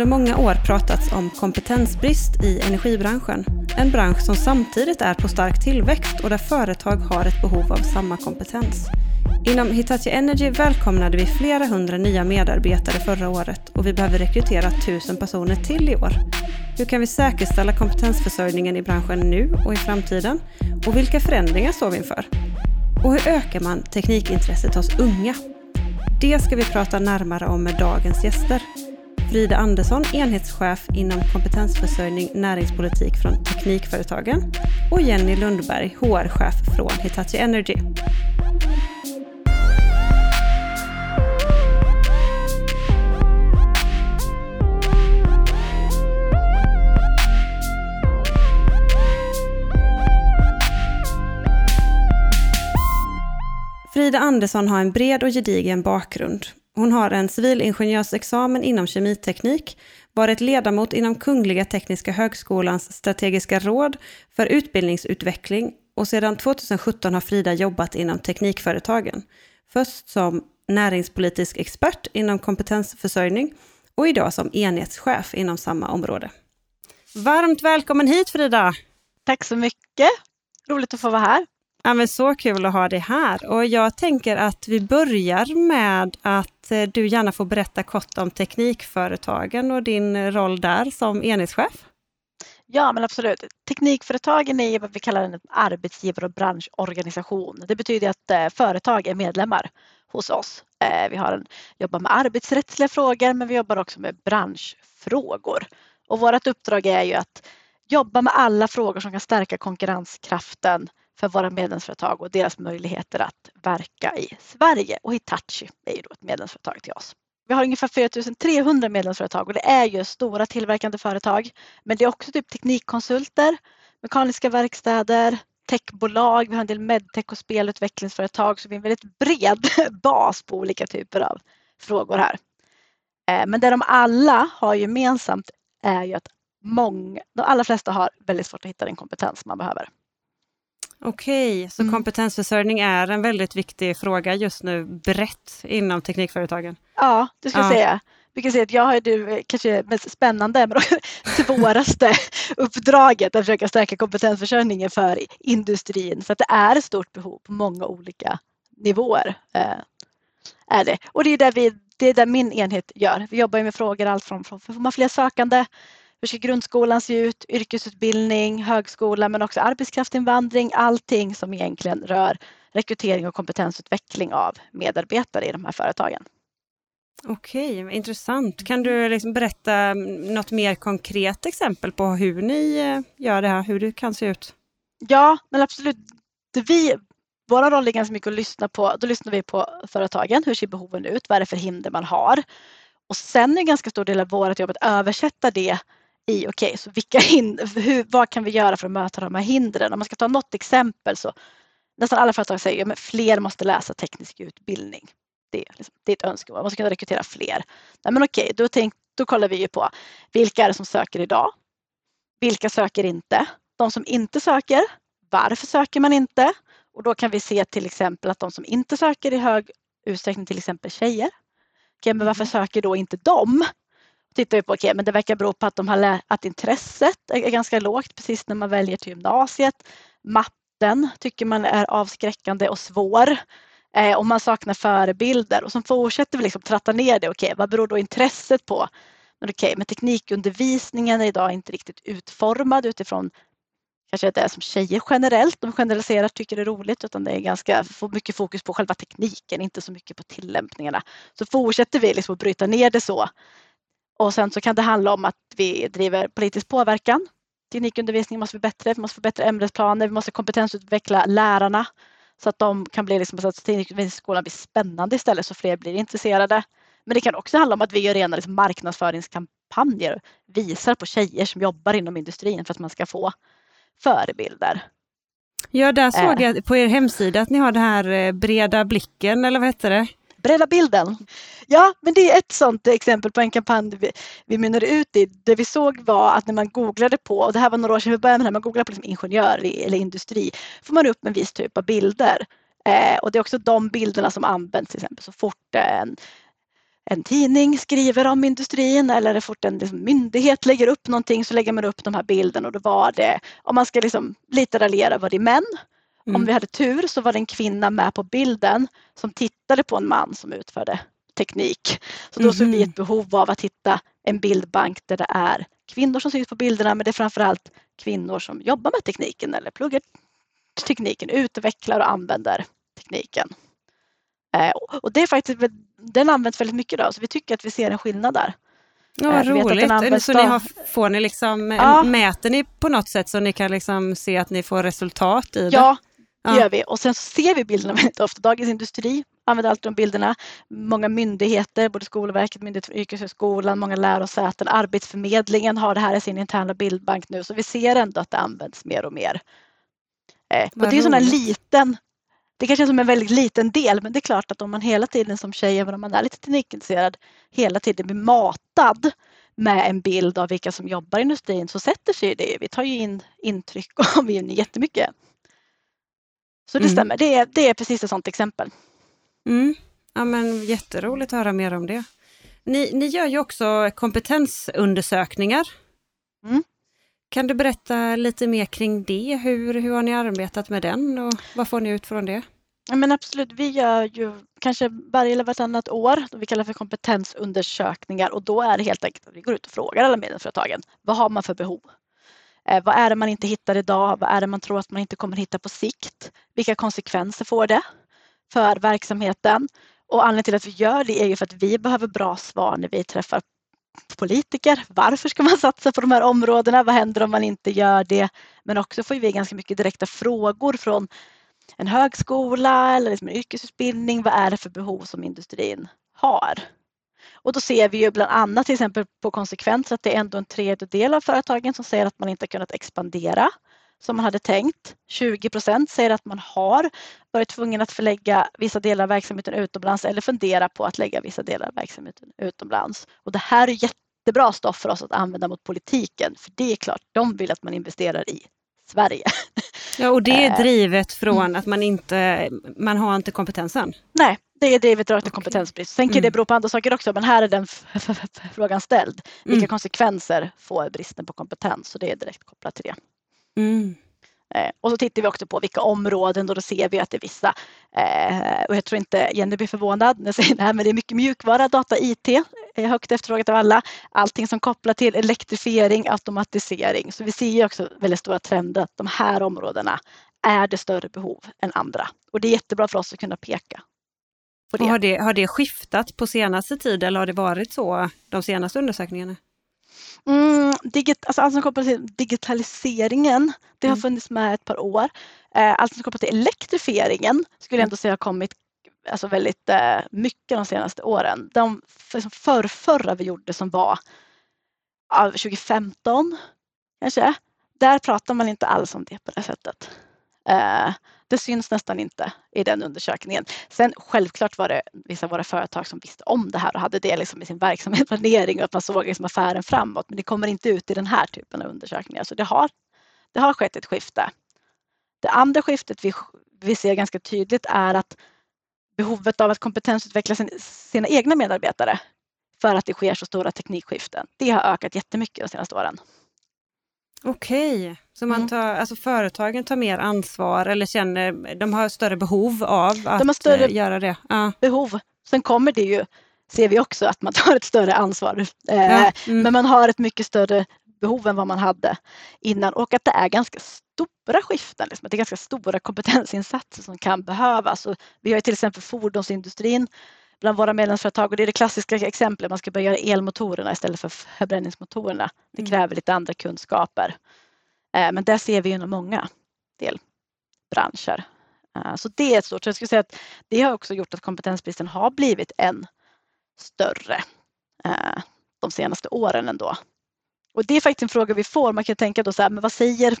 under många år pratats om kompetensbrist i energibranschen. En bransch som samtidigt är på stark tillväxt och där företag har ett behov av samma kompetens. Inom Hitachi Energy välkomnade vi flera hundra nya medarbetare förra året och vi behöver rekrytera tusen personer till i år. Hur kan vi säkerställa kompetensförsörjningen i branschen nu och i framtiden? Och vilka förändringar står vi inför? Och hur ökar man teknikintresset hos unga? Det ska vi prata närmare om med dagens gäster. Frida Andersson, enhetschef inom kompetensförsörjning näringspolitik från Teknikföretagen och Jenny Lundberg, HR-chef från Hitachi Energy. Frida Andersson har en bred och gedigen bakgrund. Hon har en civilingenjörsexamen inom kemiteknik, varit ledamot inom Kungliga Tekniska Högskolans strategiska råd för utbildningsutveckling och sedan 2017 har Frida jobbat inom Teknikföretagen. Först som näringspolitisk expert inom kompetensförsörjning och idag som enhetschef inom samma område. Varmt välkommen hit Frida! Tack så mycket! Roligt att få vara här. Ja, men så kul att ha dig här. Och jag tänker att vi börjar med att eh, du gärna får berätta kort om Teknikföretagen och din roll där som enhetschef. Ja, men absolut. Teknikföretagen är vad vi kallar en arbetsgivar och branschorganisation. Det betyder att eh, företag är medlemmar hos oss. Eh, vi har en, jobbar med arbetsrättsliga frågor, men vi jobbar också med branschfrågor. Och vårt uppdrag är ju att jobba med alla frågor som kan stärka konkurrenskraften för våra medlemsföretag och deras möjligheter att verka i Sverige. Och Hitachi är ju då ett medlemsföretag till oss. Vi har ungefär 4300 medlemsföretag och det är ju stora tillverkande företag. Men det är också typ teknikkonsulter, mekaniska verkstäder, techbolag, vi har en del medtech och spelutvecklingsföretag så vi har en väldigt bred bas på olika typer av frågor här. Eh, men det de alla har gemensamt är ju att många, de allra flesta har väldigt svårt att hitta den kompetens man behöver. Okej, så mm. kompetensförsörjning är en väldigt viktig fråga just nu brett inom teknikföretagen? Ja, det skulle jag säga. Vi kan säga att jag har det kanske mest spännande men svåraste uppdraget att försöka stärka kompetensförsörjningen för industrin för att det är ett stort behov på många olika nivåer. Eh, är det. Och det är där, vi, det är där min enhet gör. Vi jobbar med frågor allt från, från får man fler sökande hur ska grundskolan se ut? Yrkesutbildning, högskola men också arbetskraftsinvandring. Allting som egentligen rör rekrytering och kompetensutveckling av medarbetare i de här företagen. Okej, intressant. Kan du liksom berätta något mer konkret exempel på hur ni eh, gör det här, hur det kan se ut? Ja, men absolut. Vi, vår roll är ganska mycket att lyssna på, då lyssnar vi på företagen, hur ser behoven ut, vad är det för hinder man har? Och sen är en ganska stor del av vårt jobb att översätta det i, okej, okay, så vilka hinder, hur, vad kan vi göra för att möta de här hindren? Om man ska ta något exempel så nästan alla företag säger att fler måste läsa teknisk utbildning. Det är, liksom, det är ett önskemål, man ska kunna rekrytera fler. Nej, men okej, då, tänk, då kollar vi ju på vilka är det som söker idag? Vilka söker inte? De som inte söker, varför söker man inte? Och då kan vi se till exempel att de som inte söker i hög utsträckning, till exempel tjejer. Okej, men varför mm. söker då inte de? Tittar vi på, okej, okay, men det verkar bero på att, de har att intresset är ganska lågt precis när man väljer till gymnasiet. Matten tycker man är avskräckande och svår eh, och man saknar förebilder och så fortsätter vi liksom tratta ner det. Okej, okay, vad beror då intresset på? Men okej, okay, men teknikundervisningen är idag inte riktigt utformad utifrån kanske det är som tjejer generellt, de generaliserar tycker det är roligt utan det är ganska mycket fokus på själva tekniken, inte så mycket på tillämpningarna. Så fortsätter vi liksom att bryta ner det så och sen så kan det handla om att vi driver politisk påverkan. Teknikundervisningen måste bli bättre, vi måste få bättre ämnesplaner, vi måste kompetensutveckla lärarna så att de kan bli liksom, så att teknikundervisningsskolan blir spännande istället så fler blir intresserade. Men det kan också handla om att vi gör rena liksom, marknadsföringskampanjer visar på tjejer som jobbar inom industrin för att man ska få förebilder. Ja, där såg eh. jag på er hemsida att ni har det här eh, breda blicken, eller vad hette det? Bredda bilden. Ja, men det är ett sådant exempel på en kampanj vi, vi mynnade ut i. Det vi såg var att när man googlade på, och det här var några år sedan vi började med det här, man googlade på liksom ingenjör eller industri, får man upp en viss typ av bilder. Eh, och det är också de bilderna som används till exempel så fort en en tidning skriver om industrin eller så fort en liksom, myndighet lägger upp någonting så lägger man upp de här bilderna och då var det, om man ska liksom lite raljera, var det män. Mm. Om vi hade tur så var det en kvinna med på bilden som tittade på en man som utförde teknik. Så då mm. såg vi ett behov av att hitta en bildbank där det är kvinnor som syns på bilderna men det är framförallt kvinnor som jobbar med tekniken eller pluggar tekniken, utvecklar och använder tekniken. Eh, och det är faktiskt, den används väldigt mycket idag så vi tycker att vi ser en skillnad där. Ja, vad roligt. Så ni har, får ni liksom, ja. mäter ni på något sätt så ni kan liksom se att ni får resultat i det? Ja, det gör vi. Och sen ser vi bilderna väldigt ofta. Dagens Industri använder alltid de bilderna. Många myndigheter, både Skolverket, Myndigheten för yrkeshögskolan, många lärosäten, Arbetsförmedlingen har det här i sin interna bildbank nu. Så vi ser ändå att det används mer och mer. Eh, och det är sån liten det kanske är som en väldigt liten del men det är klart att om man hela tiden som tjej, även om man är lite teknikintresserad, hela tiden blir matad med en bild av vilka som jobbar i industrin så sätter sig det. Vi tar ju in intryck och omgivning jättemycket. Så det mm. stämmer, det är, det är precis ett sådant exempel. Mm. Ja men jätteroligt att höra mer om det. Ni, ni gör ju också kompetensundersökningar. Mm. Kan du berätta lite mer kring det? Hur, hur har ni arbetat med den och vad får ni ut från det? Ja, men absolut, vi gör ju kanske varje eller vartannat år, vi kallar för kompetensundersökningar och då är det helt enkelt att vi går ut och frågar alla medlemsföretagen. Vad har man för behov? Eh, vad är det man inte hittar idag? Vad är det man tror att man inte kommer hitta på sikt? Vilka konsekvenser får det för verksamheten? Och anledningen till att vi gör det är ju för att vi behöver bra svar när vi träffar politiker. Varför ska man satsa på de här områdena? Vad händer om man inte gör det? Men också får vi ganska mycket direkta frågor från en högskola eller liksom en yrkesutbildning. Vad är det för behov som industrin har? Och då ser vi ju bland annat till exempel på konsekvenser att det är ändå en tredjedel av företagen som säger att man inte kunnat expandera som man hade tänkt. 20 procent säger att man har varit tvungen att förlägga vissa delar av verksamheten utomlands eller fundera på att lägga vissa delar av verksamheten utomlands. Och det här är jättebra stoff för oss att använda mot politiken för det är klart, de vill att man investerar i Sverige. Ja, och det är eh, drivet från att man inte man har inte kompetensen? Nej, det är drivet rakt till kompetensbrist. Sen kan mm. det bero på andra saker också men här är den frågan ställd. Vilka mm. konsekvenser får bristen på kompetens? Så det är direkt kopplat till det. Mm. Eh, och så tittar vi också på vilka områden och då ser vi att det är vissa, eh, och jag tror inte Jenny blir förvånad när jag säger det här, men det är mycket mjukvara, data, IT är högt efterfrågat av alla. Allting som kopplar till elektrifiering, automatisering. Så vi ser ju också väldigt stora trender att de här områdena är det större behov än andra. Och det är jättebra för oss att kunna peka det. har, det, har det skiftat på senaste tid eller har det varit så de senaste undersökningarna? Mm, digit, alltså allt som kopplat till digitaliseringen, det har mm. funnits med ett par år. Eh, allt som kopplat till elektrifieringen skulle jag ändå säga har kommit alltså väldigt eh, mycket de senaste åren. De förrförra vi gjorde som var av 2015 kanske, där pratar man inte alls om det på det sättet. Eh, det syns nästan inte i den undersökningen. Sen självklart var det vissa av våra företag som visste om det här och hade det liksom i sin verksamhetsplanering och att man såg liksom affären framåt. Men det kommer inte ut i den här typen av undersökningar. Så det har, det har skett ett skifte. Det andra skiftet vi, vi ser ganska tydligt är att behovet av att kompetensutveckla sin, sina egna medarbetare för att det sker så stora teknikskiften. Det har ökat jättemycket de senaste åren. Okej, så man mm. tar, alltså företagen tar mer ansvar eller känner de har större behov av att de har större eh, göra det? Ja. behov. Sen kommer det ju, ser vi också, att man tar ett större ansvar. Eh, ja. Mm. Men man har ett mycket större behov än vad man hade innan och att det är ganska stora skiften. Liksom. Att det är ganska stora kompetensinsatser som kan behövas. Och vi har till exempel fordonsindustrin bland våra medlemsföretag och det är det klassiska exemplet. Man ska börja göra elmotorerna istället för förbränningsmotorerna. Det mm. kräver lite andra kunskaper. Eh, men där ser vi inom många delbranscher. Eh, så det är ett stort, så jag skulle säga att det har också gjort att kompetensbristen har blivit än större eh, de senaste åren ändå. Och det är faktiskt en fråga vi får. Man kan tänka då så här, men vad säger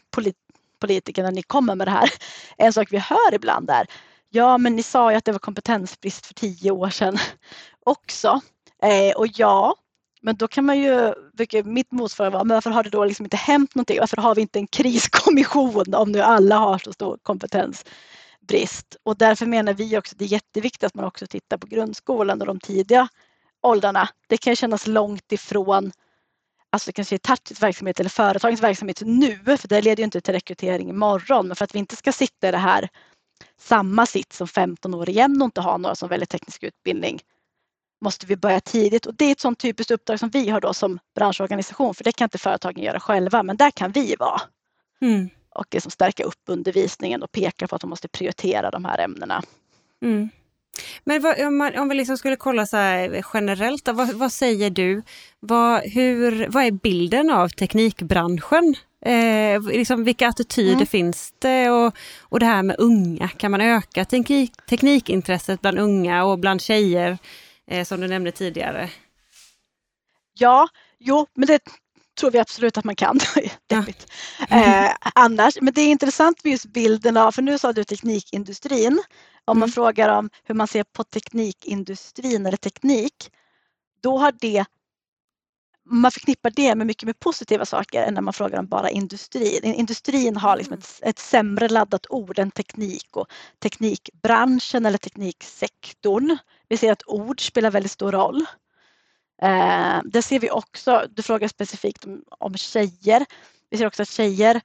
politikerna när ni kommer med det här? En sak vi hör ibland är, Ja, men ni sa ju att det var kompetensbrist för tio år sedan också. Eh, och ja, men då kan man ju, vilket mitt motsvar var, men varför har det då liksom inte hänt någonting? Varför har vi inte en kriskommission om nu alla har så stor kompetensbrist? Och därför menar vi också att det är jätteviktigt att man också tittar på grundskolan och de tidiga åldrarna, det kan kännas långt ifrån alltså kanske Tartis verksamhet eller företagens verksamhet nu, för det leder ju inte till rekrytering imorgon, men för att vi inte ska sitta i det här samma sitt som 15 år igen och inte ha några som väljer teknisk utbildning måste vi börja tidigt och det är ett sånt typiskt uppdrag som vi har då som branschorganisation för det kan inte företagen göra själva men där kan vi vara. Mm. Och liksom stärka upp undervisningen och peka på att de måste prioritera de här ämnena. Mm. Men vad, om, man, om, vi liksom skulle kolla så generellt, vad, vad, säger du? Vad, hur, vad är bilden av teknikbranschen? Eh, liksom vilka attityder mm. finns det? Och, och det här med unga, kan man öka teknik, teknikintresset bland unga och bland tjejer? eh, som du nämnde tidigare? Ja, jo, men det tror vi absolut att man kan. ja. eh, annars, men det är intressant med just bilden av, för nu sa du teknikindustrin. Om man mm. frågar om hur man ser på teknikindustrin eller teknik, då har det man förknippar det med mycket mer positiva saker än när man frågar om bara industrin. Industrin har liksom ett, ett sämre laddat ord än teknik och teknikbranschen eller tekniksektorn. Vi ser att ord spelar väldigt stor roll. Eh, det ser vi också, du frågar specifikt om, om tjejer. Vi ser också att tjejer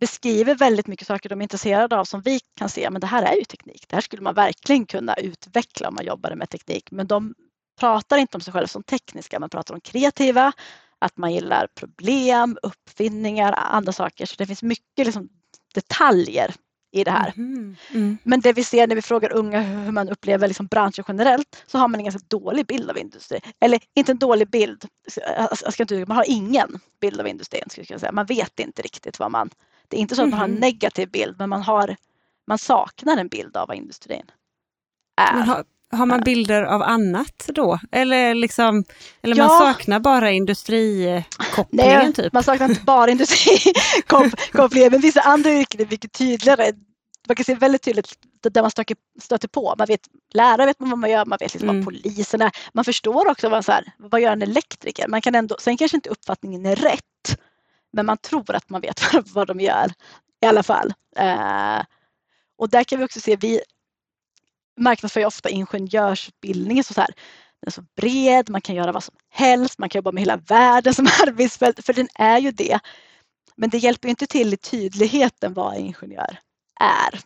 beskriver väldigt mycket saker de är intresserade av som vi kan se, men det här är ju teknik. Det här skulle man verkligen kunna utveckla om man jobbade med teknik. Men de pratar inte om sig själva som tekniska, man pratar om kreativa, att man gillar problem, uppfinningar, andra saker. Så det finns mycket liksom detaljer i det här. Mm. Mm. Men det vi ser när vi frågar unga hur man upplever liksom branschen generellt så har man en ganska dålig bild av industrin. Eller inte en dålig bild, jag ska inte, man har ingen bild av industrin. Ska jag säga. Man vet inte riktigt vad man... Det är inte så att man har en mm-hmm. negativ bild men man, har, man saknar en bild av vad industrin är. Har, har man bilder av annat då? Eller, liksom, eller ja. man saknar bara industrikopplingen? Nej, typ? man saknar inte bara industrikopplingen, men vissa andra yrken är mycket tydligare. Man kan se väldigt tydligt där man stöter, på. Man vet, lärare vet man vad man gör, man vet liksom mm. vad polisen är. Man förstår också vad, så här, vad gör en elektriker. Man kan ändå, sen kanske inte uppfattningen är rätt, men man tror att man vet vad, vad de gör i alla fall. Uh, och där kan vi också se, vi marknadsför ju ofta ingenjörsutbildningen så, så här, den är så bred, man kan göra vad som helst, man kan jobba med hela världen som arbetsfält, för den är ju det. Men det hjälper inte till i tydligheten vad ingenjör är.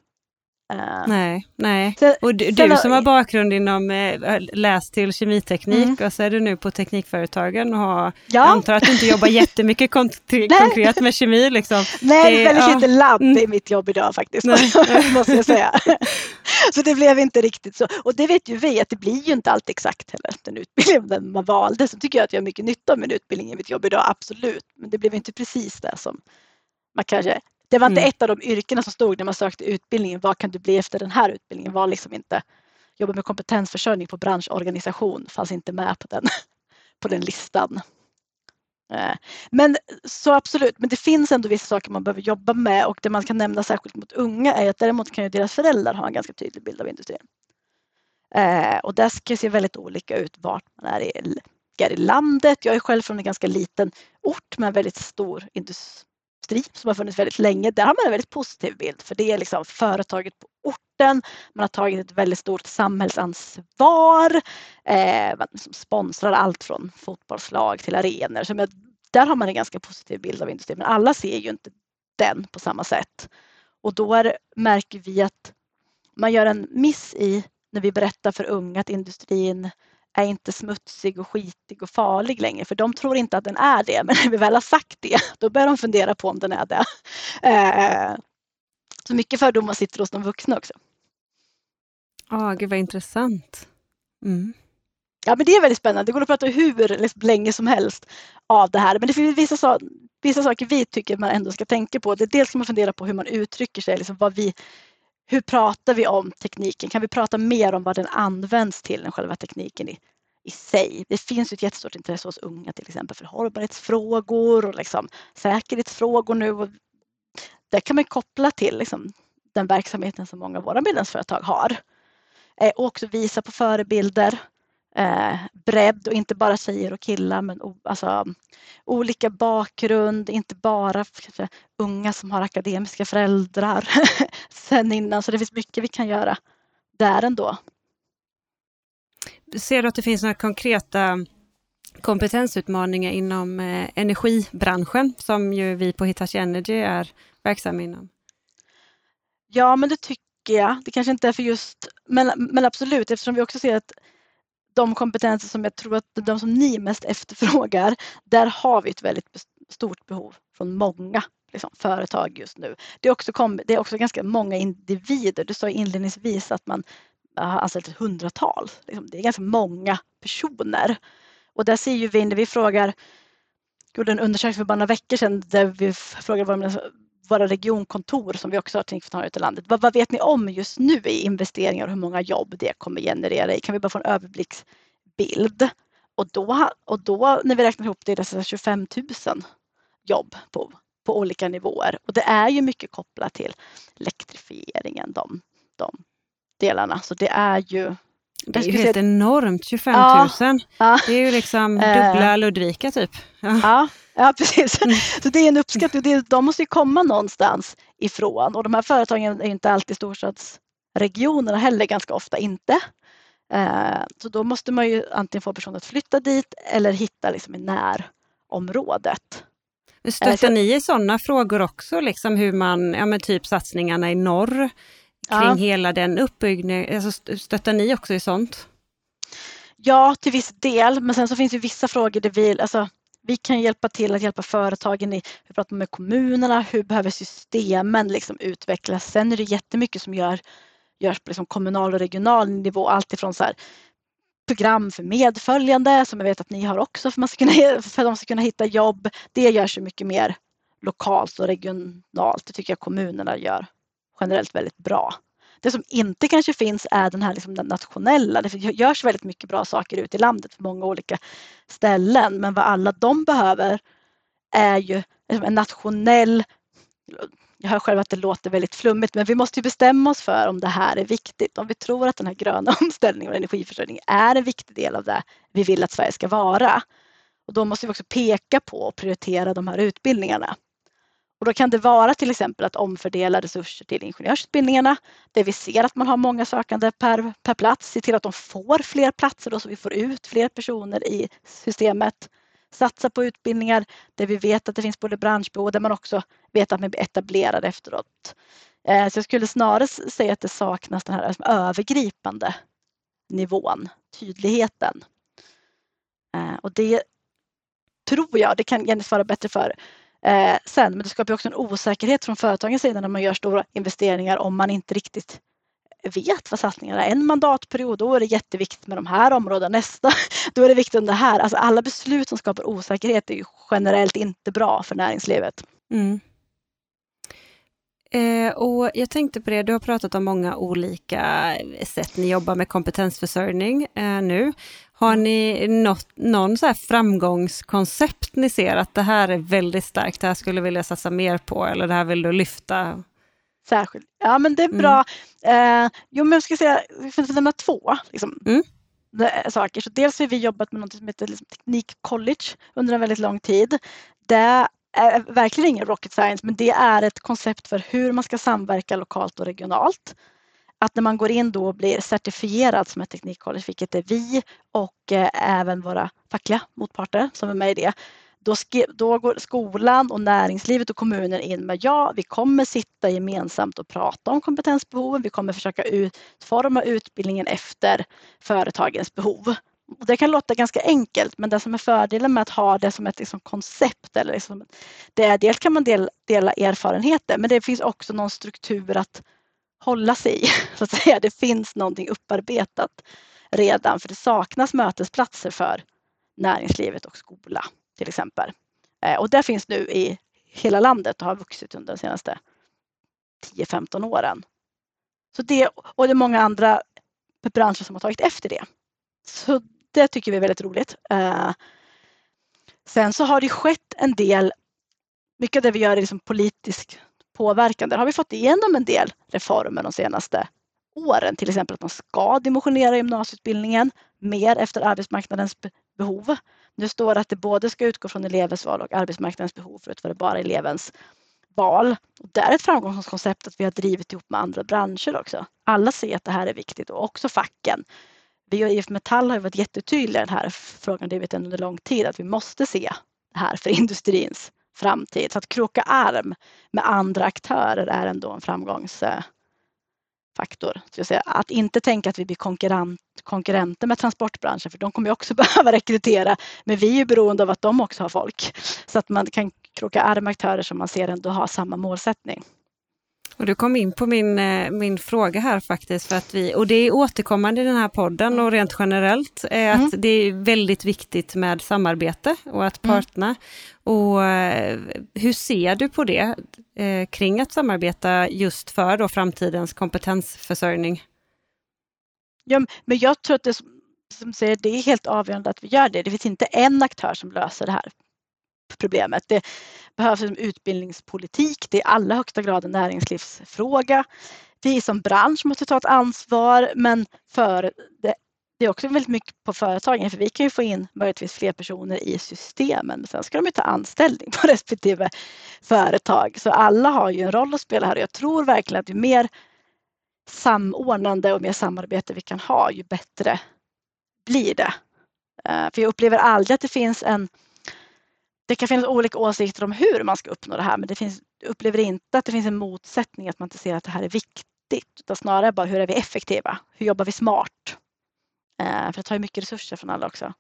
Uh, nej, nej. Så, och du, du, som har bakgrund inom äh, läst till kemiteknik mm. och så är du nu på Teknikföretagen och har, ja. antar att du inte jobbar jättemycket kon konkret med kemi. Liksom. Nej, det väldigt ja. lite labb mm. i mitt jobb idag faktiskt, måste jag säga. så det blev inte riktigt så. Och det vet ju vi att det blir ju inte alltid exakt heller den utbildningen man valde. Så tycker jag att jag har mycket nytta av min utbildning i mitt jobb idag, absolut. Men det blev inte precis det som man kanske det var inte mm. ett av de yrkena som stod när man sökte utbildningen. Vad kan du bli efter den här utbildningen? var liksom inte jobba med kompetensförsörjning på branschorganisation fanns inte med på den, på den listan. Eh, men så absolut, men det finns ändå vissa saker man behöver jobba med och det man kan nämna särskilt mot unga är att däremot kan ju deras föräldrar ha en ganska tydlig bild av industrin. Eh, och det ska se väldigt olika ut vart man är i, är i landet. Jag är själv från en ganska liten ort med en väldigt stor industri industri som har funnits väldigt länge, där har man en väldigt positiv bild för det är liksom företaget på orten. Man har tagit ett väldigt stort samhällsansvar. Eh, man liksom sponsrar allt från fotbollslag till arenor. Så med, där har man en ganska positiv bild av industrin men alla ser ju inte den på samma sätt. Och då är, märker vi att man gör en miss i när vi berättar för unga att industrin är inte smutsig och skitig och farlig längre för de tror inte att den är det. Men när vi väl har sagt det, då börjar de fundera på om den är det. Eh, så mycket fördomar sitter hos de vuxna också. Ja, oh, gud vad intressant. Mm. Ja, men det är väldigt spännande. Det går att prata hur liksom, länge som helst av det här. Men det finns vissa, vissa saker vi tycker man ändå ska tänka på. Det dels ska man fundera på hur man uttrycker sig, liksom vad vi, hur pratar vi om tekniken? Kan vi prata mer om vad den används till än själva tekniken i, i sig? Det finns ett jättestort intresse hos unga till exempel för hållbarhetsfrågor och liksom säkerhetsfrågor nu. Och det kan man koppla till liksom den verksamheten som många av våra medlemsföretag har. Eh, och också visa på förebilder eh, bredd och inte bara tjejer och killar men alltså, olika bakgrund, inte bara kanske, unga som har akademiska föräldrar sen innan. Så det finns mycket vi kan göra där ändå. ser du att det finns några konkreta kompetensutmaningar inom eh, energibranschen som ju vi på Hitachi Energy är verksamma inom? Ja, men det tycker jag. Det kanske inte är för just, men, men absolut eftersom vi också ser att de kompetenser som jag tror att de som ni mest efterfrågar, där har vi ett väldigt stort behov från många liksom, företag just nu. Det är, också kom, det är också ganska många individer. Du sa inledningsvis att man har anställt ett hundratal. Liksom, det är ganska många personer. Och där ser ju vi när vi frågar, gjorde en undersökning för bara några veckor sedan där vi frågade vad våra regionkontor som vi också har tänkt ta ut i landet. Vad, vad, vet ni om just nu i investeringar och hur många jobb det kommer generera? Kan vi bara få en överblicksbild? Och då, och då när vi räknar ihop det, är det 25 000 jobb på, på olika nivåer. Och det är ju mycket kopplat till elektrifieringen, de, de delarna. Så det är ju det är ju helt enormt, 25 000. Ja, ja. Det är ju liksom eh. dubbla Ludvika typ. Ja, ja, ja precis. Mm. Så det är en uppskattning. De måste ju komma någonstans ifrån och de här företagen är inte alltid storstadsregionerna heller, ganska ofta inte. Eh, så då måste man ju antingen få personer att flytta dit eller hitta liksom i närområdet. Stöttar ni i sådana frågor också, liksom hur man, ja men typ satsningarna i norr kring ja. hela den uppbyggnaden? Alltså stöttar ni också i sånt? Ja, till viss del, men sen så finns det vissa frågor där vi, alltså, vi kan hjälpa till att hjälpa företagen i, hur pratar med kommunerna, hur behöver systemen liksom utvecklas? Sen är det jättemycket som gör, görs på liksom kommunal och regional nivå, alltifrån så här, program för medföljande som jag vet att ni har också för, man ska kunna, för att de ska kunna hitta jobb. Det görs ju mycket mer lokalt och regionalt. Det tycker jag kommunerna gör generellt väldigt bra. Det som inte kanske finns är den här liksom den nationella. Det görs väldigt mycket bra saker ute i landet på många olika ställen. Men vad alla de behöver är ju liksom en nationell jag hör själv att det låter väldigt flummigt men vi måste bestämma oss för om det här är viktigt. Om vi tror att den här gröna omställningen och energiförsörjningen är en viktig del av det vi vill att Sverige ska vara. Och då måste vi också peka på och prioritera de här utbildningarna. Och då kan det vara till exempel att omfördela resurser till ingenjörsutbildningarna där vi ser att man har många sökande per, per plats. Se till att de får fler platser då så vi får ut fler personer i systemet. Satsa på utbildningar där vi vet att det finns både branschbehov och där man också vet att man blir etablerad efteråt. Eh, så jag skulle snarare säga att det saknas den här liksom övergripande nivån, tydligheten. Eh, och det tror jag, det kan Jenny svara bättre för, eh, sen. Men det skapar också en osäkerhet från företagens sida när man gör stora investeringar om man inte riktigt vet vad satsningarna är. En mandatperiod, då är det jätteviktigt med de här områdena. Nästa, då är det viktigt med det här. Alltså alla beslut som skapar osäkerhet är ju generellt inte bra för näringslivet. Mm. Eh, och jag tänkte på det, du har pratat om många olika sätt ni jobbar med kompetensförsörjning eh, nu. Har ni något, någon så framgångskoncept ni ser att det här är väldigt starkt, det här skulle vilja satsa mer på eller det här vill du lyfta? Särskilt. Ja men det är bra. Mm. Eh, jo men jag ska säga, jag får nämna två liksom, mm. saker. Så dels har vi jobbat med något som heter liksom, Teknik College under en väldigt lång tid. Det är verkligen ingen rocket science men det är ett koncept för hur man ska samverka lokalt och regionalt att när man går in då och blir certifierad som ett teknikcollege, vilket är vi och eh, även våra fackliga motparter som är med i det, då, då, går skolan och näringslivet och kommunen in med ja, vi kommer sitta gemensamt och prata om kompetensbehoven. Vi kommer försöka utforma utbildningen efter företagens behov. Det kan låta ganska enkelt, men det som är fördelen med att ha det som ett liksom koncept, eller liksom, det är dels kan man del, dela erfarenheter, men det finns också någon struktur att hålla sig i. Så att säga. Det finns någonting upparbetat redan för det saknas mötesplatser för näringslivet och skola till exempel. Eh, och det finns nu i hela landet och har vuxit under de senaste 10-15 åren. Så det, och det är många andra branscher som har tagit efter det. Så det tycker vi är väldigt roligt. Eh, sen så har det skett en del, mycket av det vi gör är liksom politisk påverkan. Där har vi fått igenom en del reformer de senaste åren, till exempel att man ska dimensionera gymnasieutbildningen mer efter arbetsmarknadens behov. Nu står det att det både ska utgå från elevens val och arbetsmarknadens behov förut var det bara elevens val. Och det är ett framgångskoncept att vi har drivit ihop med andra branscher också. Alla ser att det här är viktigt och också facken. vi och IF Metall har varit jättetydliga i den här frågan, drivit den under lång tid, att vi måste se det här för industrins framtid. Så att kroka arm med andra aktörer är ändå en framgångsfaktor. Att inte tänka att vi blir konkurrent, konkurrenter med transportbranschen, för de kommer också behöva rekrytera, men vi är beroende av att de också har folk. Så att man kan kroka arm med aktörer som man ser ändå har samma målsättning. Och du kom in på min, eh, min fråga här faktiskt, för att vi, och det är återkommande i den här podden och rent generellt, är mm. att det är väldigt viktigt med samarbete och att mm. parterna. Mm. Och eh, hur ser du på det eh, kring att samarbeta just för då framtidens kompetensförsörjning? Ja, men jag tror att det, som säger, det är helt avgörande att vi gör det. Det finns inte en aktör som löser det här problemet. Det behövs en utbildningspolitik. Det är i allra högsta grad en näringslivsfråga. Vi som bransch måste ta ett ansvar men för det, det är också väldigt mycket på företagen för vi kan ju få in möjligtvis fler personer i systemen. Men sen ska de ju ta anställning på respektive företag. Så alla har ju en roll att spela här och jag tror verkligen att ju mer samordnande och mer samarbete vi kan ha ju bättre blir det. Eh, för jag upplever aldrig att det finns en det kan finnas olika åsikter om hur man ska uppnå det här men det finns, upplever inte att det finns en motsättning att man inte ser att det här är viktigt utan snarare bara hur är vi effektiva? Hur jobbar vi smart? Eh, för det tar ju mycket resurser från alla också.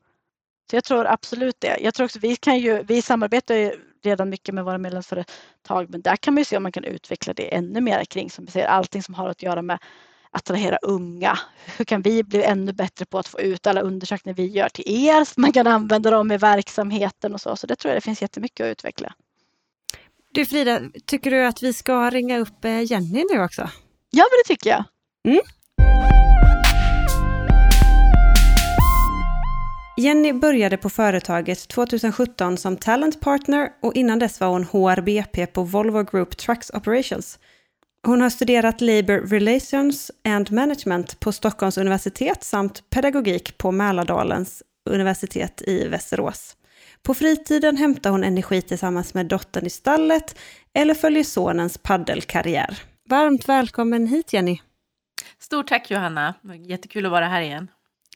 Så jag tror absolut det. Jag tror också vi kan ju, vi samarbetar ju redan mycket med våra medlemsföretag men där kan man ju se om man kan utveckla det ännu mer kring som vi säger allting som har att göra med attrahera unga? Hur kan vi bli ännu bättre på att få ut alla undersökningar vi gör till er så man kan använda dem i verksamheten och så. Så det tror jag det finns jättemycket att utveckla. Du Frida, tycker du att vi ska ringa upp eh, Jenny nu också? Ja, men det tycker jag. Mm. Jenny började på företaget 2017 som talent partner och innan dess var hon HRBP på Volvo Group Trucks Operations. Hon har studerat Labour Relations and Management på Stockholms universitet samt pedagogik på Mälardalens universitet i Västerås. På fritiden hämtar hon energi tillsammans med dottern i stallet eller följer sonens paddelkarriär. Varmt välkommen hit Jenny! Stort tack Johanna, jättekul att vara här igen.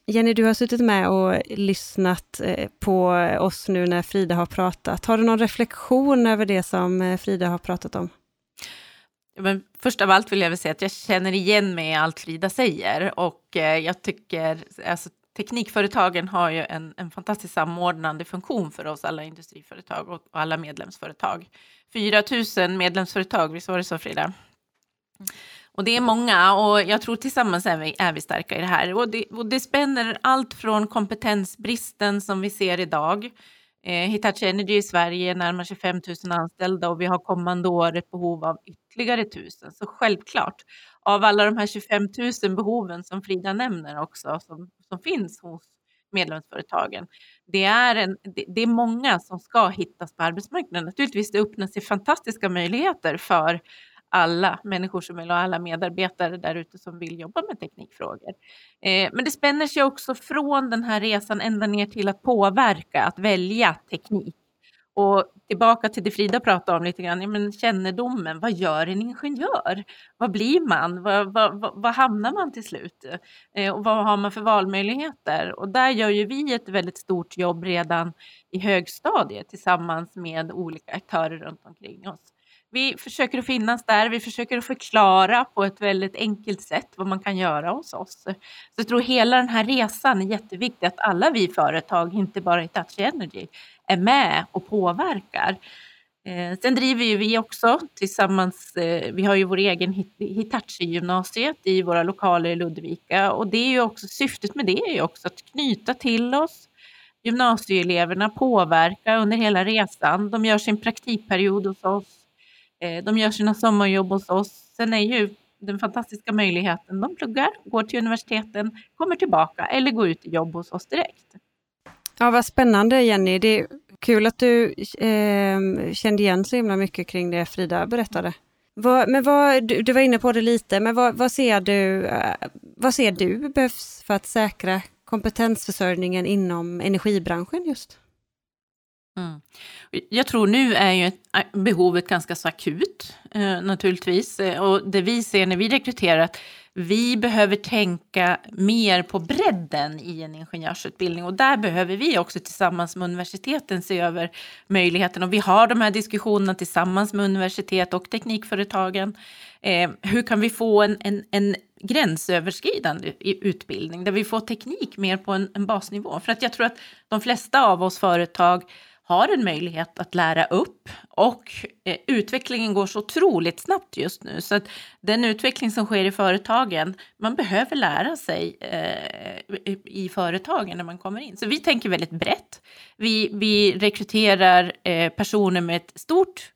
Jenny, du har suttit med och lyssnat eh, på oss nu när Frida har pratat. Har du någon reflektion över det som eh, Frida har pratat om? Men först av allt vill jag väl säga att jag känner igen mig i allt Frida säger och eh, jag tycker alltså, teknikföretagen har ju en, en fantastisk samordnande funktion för oss alla industriföretag och, och alla medlemsföretag. 4 000 medlemsföretag, visst var det så Frida? Och det är många och jag tror tillsammans är vi, är vi starka i det här. Och det, och det spänner allt från kompetensbristen som vi ser idag Eh, Hitachi Energy i Sverige närmar sig 5 000 anställda och vi har kommande år ett behov av ytterligare 1000. Så självklart, av alla de här 25 000 behoven som Frida nämner också, som, som finns hos medlemsföretagen, det är, en, det, det är många som ska hittas på arbetsmarknaden. Naturligtvis, det öppnar sig fantastiska möjligheter för alla människor som vill och alla medarbetare där ute som vill jobba med teknikfrågor. Eh, men det spänner sig också från den här resan ända ner till att påverka, att välja teknik. Och tillbaka till det Frida pratade om lite grann, ja, men kännedomen, vad gör en ingenjör? Vad blir man? Vad, vad, vad, vad hamnar man till slut? Eh, och vad har man för valmöjligheter? Och där gör ju vi ett väldigt stort jobb redan i högstadiet tillsammans med olika aktörer runt omkring oss. Vi försöker att finnas där, vi försöker att förklara på ett väldigt enkelt sätt vad man kan göra hos oss. Så jag tror hela den här resan är jätteviktig, att alla vi företag, inte bara Hitachi Energy, är med och påverkar. Eh, sen driver ju vi också tillsammans, eh, vi har ju vår egen Hitachi-gymnasiet i våra lokaler i Ludvika och det är ju också, syftet med det är ju också att knyta till oss gymnasieeleverna, påverka under hela resan. De gör sin praktikperiod hos oss Eh, de gör sina sommarjobb hos oss. Sen är ju den fantastiska möjligheten, de pluggar, går till universiteten, kommer tillbaka eller går ut i jobb hos oss direkt. Ja, vad spännande Jenny. Det är kul att du eh, kände igen så himla mycket kring det Frida berättade. Vad, men vad, du, du, var inne på det lite, men vad, vad, ser du, eh, vad ser du behövs för att säkra kompetensförsörjningen inom energibranschen just? Mm. Jag tror nu är ju äh, behovet ganska så akut eh, naturligtvis. Eh, och det vi ser när vi rekryterar att vi behöver tänka mer på bredden i en ingenjörsutbildning och där behöver vi också tillsammans med universiteten se över möjligheten. Och vi har de här diskussionerna tillsammans med universitet och teknikföretagen. Eh, hur kan vi få en, en, en gränsöverskridande utbildning där vi får teknik mer på en, en basnivå? För att jag tror att de flesta av oss företag har en möjlighet att lära upp och eh, utvecklingen går så otroligt snabbt just nu så att den utveckling som sker i företagen, man behöver lära sig eh, i företagen när man kommer in. Så vi tänker väldigt brett. Vi, vi rekryterar eh, personer med ett stort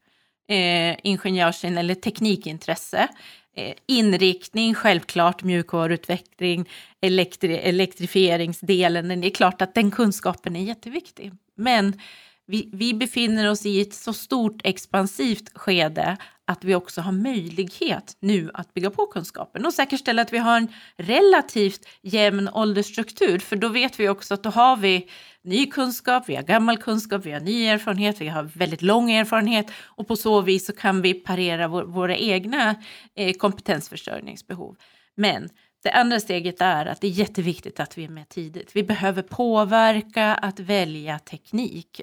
eh, ingenjörs eller teknikintresse eh, inriktning, självklart mjukvaruutveckling, elektri elektrifieringsdelen. Det är klart att den kunskapen är jätteviktig. Men vi, vi befinner oss i ett så stort expansivt skede att vi också har möjlighet nu att bygga på kunskapen och säkerställa att vi har en relativt jämn åldersstruktur. För då vet vi också att då har vi ny kunskap, vi har gammal kunskap, vi har ny erfarenhet, vi har väldigt lång erfarenhet och på så vis så kan vi parera vår, våra egna eh, kompetensförsörjningsbehov. Men det andra steget är att det är jätteviktigt att vi är med tidigt. Vi behöver påverka att välja teknik.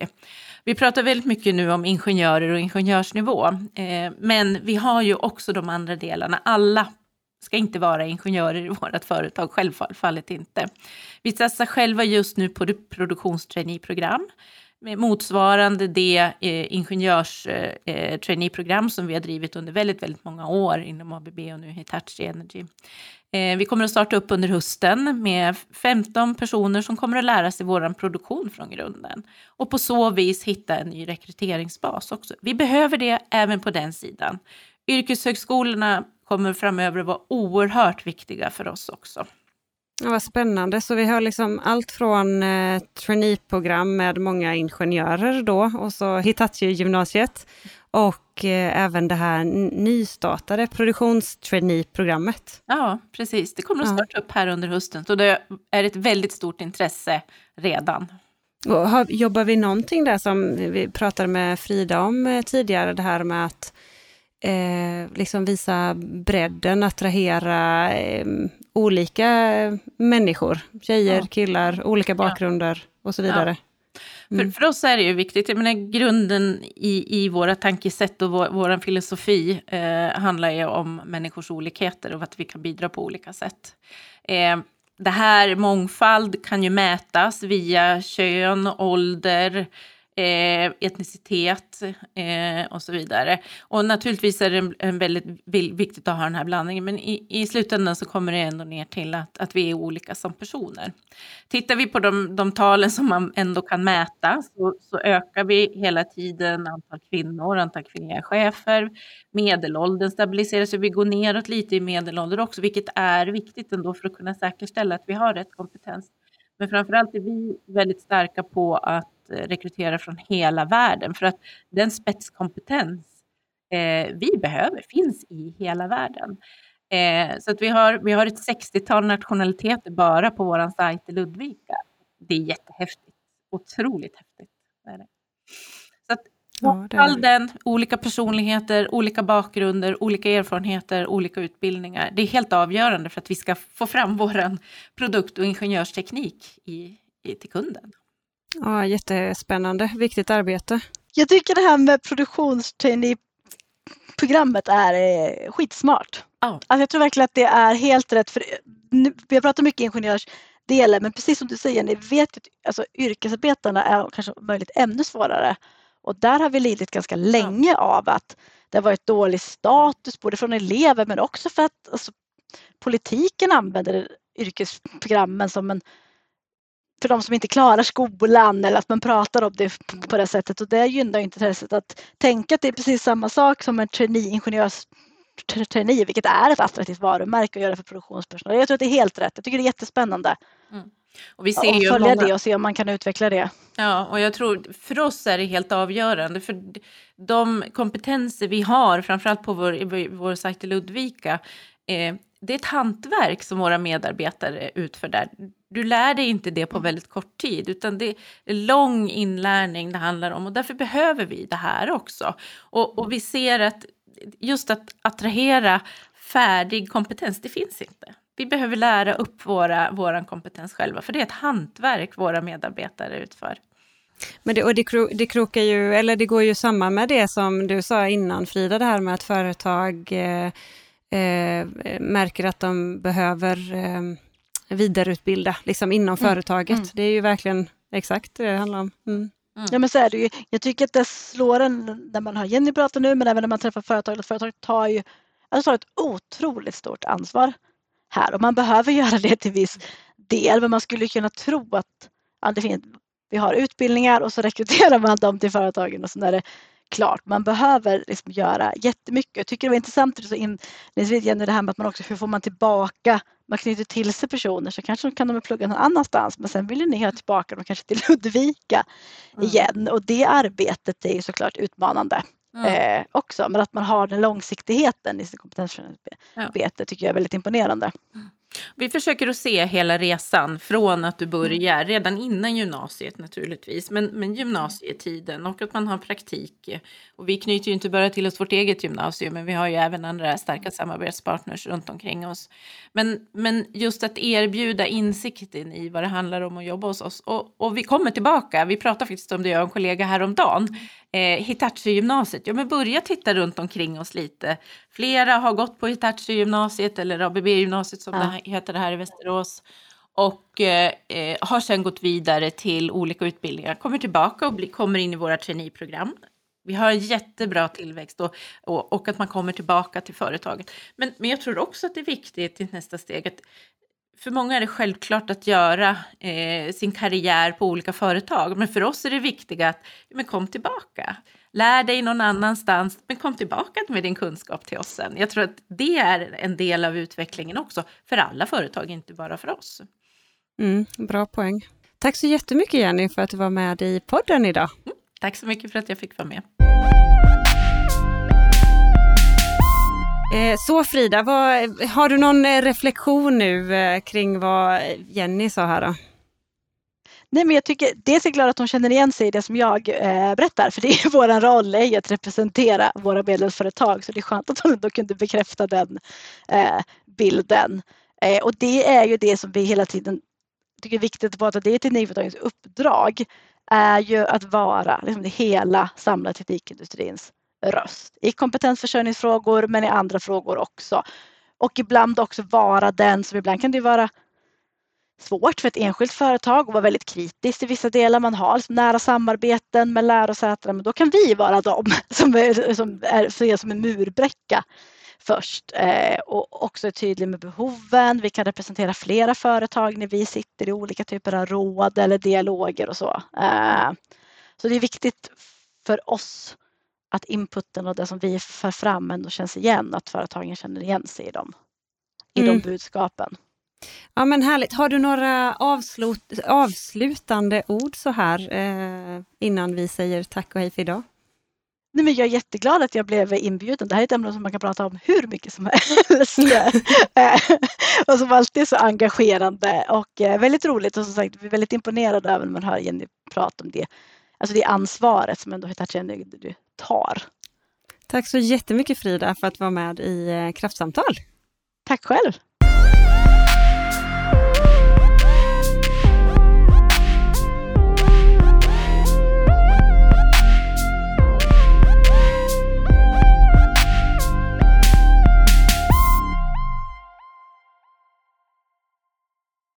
Vi pratar väldigt mycket nu om ingenjörer och ingenjörsnivå, eh, men vi har ju också de andra delarna. Alla ska inte vara ingenjörer i vårt företag, självfallet inte. Vi satsar själva just nu på produktionstraineeprogram motsvarande det eh, ingenjörstraineeprogram eh, eh som vi har drivit under väldigt, väldigt många år inom ABB och nu Hitachi Energy. Eh, vi kommer att starta upp under hösten med 15 personer som kommer att lära sig vår produktion från grunden och på så vis hitta en ny rekryteringsbas också. Vi behöver det även på den sidan. Yrkeshögskolorna kommer framöver att vara oerhört viktiga för oss också. Ja, vad spännande. Så vi har liksom allt från eh, traineeprogram med många ingenjörer då och så Hitachi-gymnasiet och eh, även det här nystartade produktionstraineeprogrammet. Ja, precis. Det kommer att starta upp här under hösten, så det är ett väldigt stort intresse redan. Och har, jobbar vi någonting där som vi pratade med Frida om eh, tidigare, det här med att eh, liksom visa bredden, attrahera eh, olika människor, tjejer, ja. killar, olika bakgrunder ja. och så vidare. Mm. För, för oss är det ju viktigt, jag menar grunden i, i våra tankesätt och vår, vår filosofi eh, handlar ju om människors olikheter och att vi kan bidra på olika sätt. Eh, det här mångfald kan ju mätas via kön, ålder, eh, etnicitet eh, och så vidare. Och naturligtvis är det en väldigt viktigt att ha den här blandningen, men i, i slutändan så kommer det ändå ner till att, att vi är olika som personer. Tittar vi på de, de talen som man ändå kan mäta så, så ökar vi hela tiden antal kvinnor, antal kvinnliga chefer, medelåldern stabiliseras och vi går neråt lite i medelålder också, vilket är viktigt ändå för att kunna säkerställa att vi har rätt kompetens. Men framförallt är vi väldigt starka på att rekrytera från hela världen för att den spetskompetens eh, vi behöver finns i hela världen. Eh, så att vi, har, vi har ett 60-tal nationaliteter bara på vår sajt i Ludvika. Det är jättehäftigt. Otroligt häftigt. är det. Så att ja, olika personligheter, olika bakgrunder, olika erfarenheter, olika utbildningar. Det är helt avgörande för att vi ska få fram vår produkt och ingenjörsteknik i, i, till kunden. Ja, jättespännande, viktigt arbete. Jag tycker det här med produktionstraineeprogrammet är eh, skitsmart. Oh. Alltså jag tror verkligen att det är helt rätt. För nu, vi har pratat mycket ingenjörsdelen men precis som du säger, ni vet att alltså, yrkesarbetarna är kanske möjligt ännu svårare. Och där har vi lidit ganska länge oh. av att det har varit dålig status både från elever men också för att alltså, politiken använder yrkesprogrammen som en för de som inte klarar skolan eller att man pratar om det på det sättet och det gynnar inte intresset att tänka att det är precis samma sak som en trainee, ingenjörs trainee, vilket är ett attraktivt varumärke att göra för produktionspersonal. Jag tror att det är helt rätt. Jag tycker det är jättespännande. Mm. Och vi ser och ju följa många... det och se om man kan utveckla det. Ja, och jag tror för oss är det helt avgörande. För de kompetenser vi har, framförallt på vår, vår sajt i Ludvika, eh, det är ett hantverk som våra medarbetare utför där. Du lär dig inte det på Mm. väldigt kort tid, utan det är lång inlärning det handlar om och därför behöver vi det här också. Och, och vi ser att just att attrahera färdig kompetens, det finns inte. Vi behöver lära upp våra, våran kompetens själva, för det är ett hantverk våra medarbetare utför. Men det, och det, kro, det krokar ju, eller det går ju samman med det som du sa innan Frida, det här med att företag eh, eh, märker att de behöver eh, vidareutbilda liksom inom Mm, företaget. mm. Det är ju verkligen exakt det det handlar om. Mm. Ja men så är det ju. Jag tycker att det slår en när man hör Jenny prata nu men även när man träffar företag. Att företag tar ju alltså tar ett otroligt stort ansvar här och man behöver göra det till viss del. Men man skulle kunna tro att ja, det finns, vi har utbildningar och så rekryterar man dem till företagen och sen är det klart. Man behöver liksom göra jättemycket. Jag tycker det var intressant så inledningsvis Jenny det här med att man också hur får man tillbaka man knyter till sig personer så kanske de kan de plugga någon annanstans men sen vill ni ha tillbaka dem kanske till Ludvika Mm. igen och det arbetet är ju såklart utmanande Mm. eh, också men att man har den långsiktigheten i sitt kompetensförsörjningsarbete tycker jag är väldigt imponerande. Vi försöker att se hela resan från att du börjar, redan innan gymnasiet naturligtvis, men, men gymnasietiden och att man har praktik. Och vi knyter ju inte bara till oss vårt eget gymnasium, men vi har ju även andra starka samarbetspartners runt omkring oss. Men, men just att erbjuda insikten i vad det handlar om att jobba hos oss. Och, och vi kommer tillbaka, vi pratade faktiskt om det, jag och en kollega häromdagen, eh, Hitachi-gymnasiet. Ja, men börja titta runt omkring oss lite. Flera har gått på Hitachi-gymnasiet eller ABB-gymnasiet som Ja. det heter det här i Västerås. Och eh, eh, har sen gått vidare till olika utbildningar, kommer tillbaka och bli, kommer in i våra traineeprogram. Vi har en jättebra tillväxt och, och, och att man kommer tillbaka till företaget. Men, men jag tror också att det är viktigt i nästa steg att för många är det självklart att göra eh, sin karriär på olika företag. Men för oss är det viktiga att men kom tillbaka. Lär dig någon annanstans, men kom tillbaka med din kunskap till oss sen. Jag tror att det är en del av utvecklingen också för alla företag, inte bara för oss. Mm, bra poäng. Tack så jättemycket Jenny för att du var med i podden idag. Tack så mycket för att jag fick vara med. Eh, så Frida, vad, har du någon eh, reflektion nu eh, kring vad Jenny sa här då? Nej, men jag tycker dels är jag glad att hon känner igen sig i det som jag eh, berättar för det är vår roll är att representera våra medlemsföretag så det är skönt att hon ändå kunde bekräfta den eh, bilden. Eh, och det är ju det som vi hela tiden tycker är viktigt att prata, det är teknikföretagens uppdrag är ju att vara liksom, hela samlade teknikindustrins röst i kompetensförsörjningsfrågor men i andra frågor också. Och ibland också vara den som ibland kan det vara svårt för ett enskilt företag att vara väldigt kritiskt i vissa delar. Man har liksom nära samarbeten med lärosätena men då kan vi vara de som är, som är ses som en murbräcka först eh, och också är tydlig med behoven. Vi kan representera flera företag när vi sitter i olika typer av råd eller dialoger och så. Eh, så det är viktigt för oss att inputen och det som vi för fram ändå känns igen, att företagen känner igen sig i dem, i Mm. de budskapen. Ja men härligt. Har du några avslut, avslutande ord så här eh, innan vi säger tack och hej för idag? Nej, men jag är jätteglad att jag blev inbjuden. Det här är ett ämne som man kan prata om hur mycket som helst. Eh, och som alltid är så engagerande och eh, väldigt roligt och som sagt vi är väldigt imponerade över när man hör Jenny prata om det. Alltså det ansvaret som ändå Hitachi Energy tar. Tack så jättemycket Frida för att vara med i eh, Kraftsamtal. Tack själv!